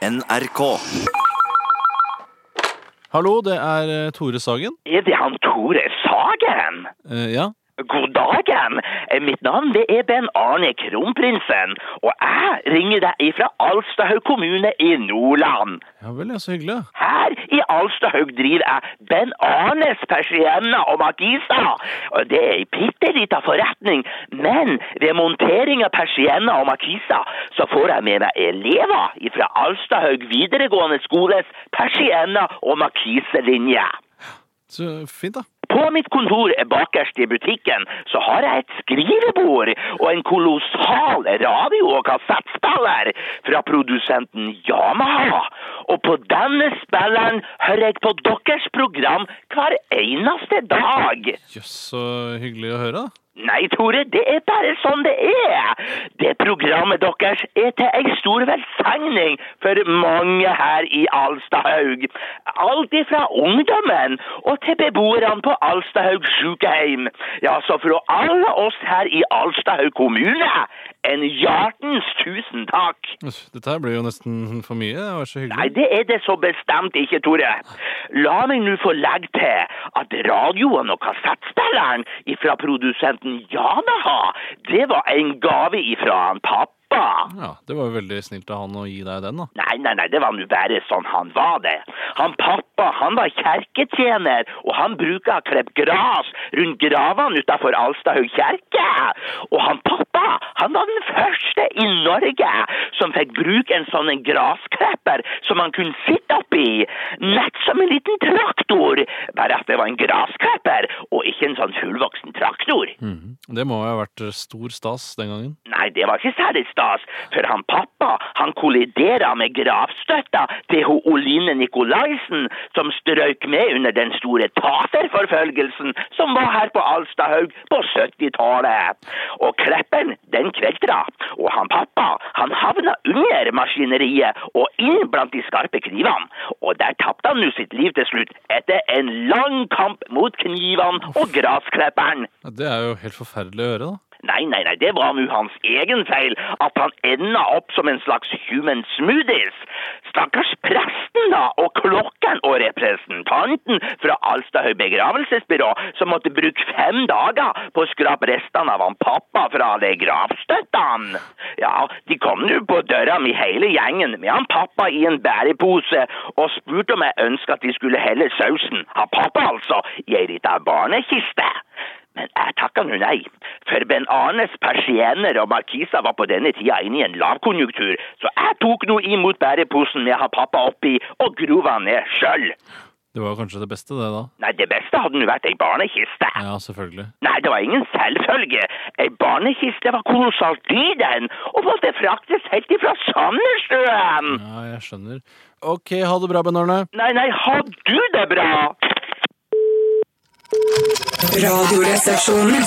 NRK. Hallo, det er eh, Tore Sagen. Er det han Tore Sagen? Eh, ja. God dagen! Mitt navn det er Ben Arne Kronprinsen, og jeg ringer deg fra Alstahaug kommune i Nordland. ja vel, ja, så hyggelig. Her i Alstahaug driver jeg Ben Arnes persienner og markiser. Det er ei bitte lita forretning, men ved montering av persienner og markiser så får jeg med meg elever fra Alstahaug videregående skoles persienner og markiselinje. Så fint, da. På mitt kontor bakerst i butikken så har jeg et skrivebord og en kolossal radio- og kassettspiller fra produsenten Yamaha. Og på denne spilleren hører jeg på deres program hver eneste dag. Jøss, så hyggelig å høre, da. Nei, Tore, det er bare sånn det er. Det programmet deres er til ei stor velsigning for mange her i Alstahaug. Alt ifra ungdommen og til beboerne på Alstahaug sykehjem. Ja, så fra alle oss her i Alstahaug kommune, en hjertens tusen takk. Dette her blir jo nesten for mye. Det var så hyggelig. Nei, det er det så bestemt ikke, Tore. La meg nå få legge til at radioen og kassettspilleren ifra produsenten Janaha, det var en gave ifra han pappa. Ja, Det var jo veldig snilt av han å gi deg den, da. Nei, nei, nei, det var nå bare sånn han var det. Han pappa, han var kjerketjener, og han bruker å klippe gras rundt gravene utenfor Alstahaug kjerke. Og han pappa, han var den første i Norge som fikk bruke en sånn en grasklipper som han kunne sitte oppi, nett som en liten traktor, bare at det var en grasklipper, og ikke en sånn fullvoksen traktor. Mhm. Det må jo ha vært stor stas den gangen. Nei, det var ikke særlig stas, for han pappa han kolliderer med gravstøtta til ho Oline Nikolaisen, som strøyk med under den store taterforfølgelsen som var her på Alstahaug på 70-tallet. Og kleppen, den kveltra, og han pappa han havna under maskineriet og inn blant de skarpe knivene. Og der tapte han nå sitt liv til slutt, etter en lang kamp mot knivene og grasklipperen. Det er jo helt forferdelig å høre, da. Nei, nei, nei, det var nå hans egen feil at han enda opp som en slags human smoothies. Stakkars presten da, og klokken og representanten fra Alstahaug begravelsesbyrå som måtte bruke fem dager på å skrape restene av han pappa fra alle gravstøttene. Ja, de kom nå på døra mi hele gjengen med han pappa i en bærepose og spurte om jeg ønsket at de skulle helle sausen, ha pappa altså, i ei lita barnekiste. Men jeg takka nå nei, for Ben Arnes persienner og markiser var på denne tida inne i en lavkonjunktur, så jeg tok nå imot bæreposen med å ha pappa oppi og grova ned sjøl. Det var kanskje det beste, det, da. Nei, det beste hadde nå vært ei barnekiste. Ja, selvfølgelig. Nei, det var ingen selvfølge. Ei barnekiste var kolossalt dyr, den, og måtte fraktes helt ifra Sandnessjøen. Ja, jeg skjønner. Ok, ha det bra, Ben Arne. Nei, nei, ha du det bra! Radioresepsjonen.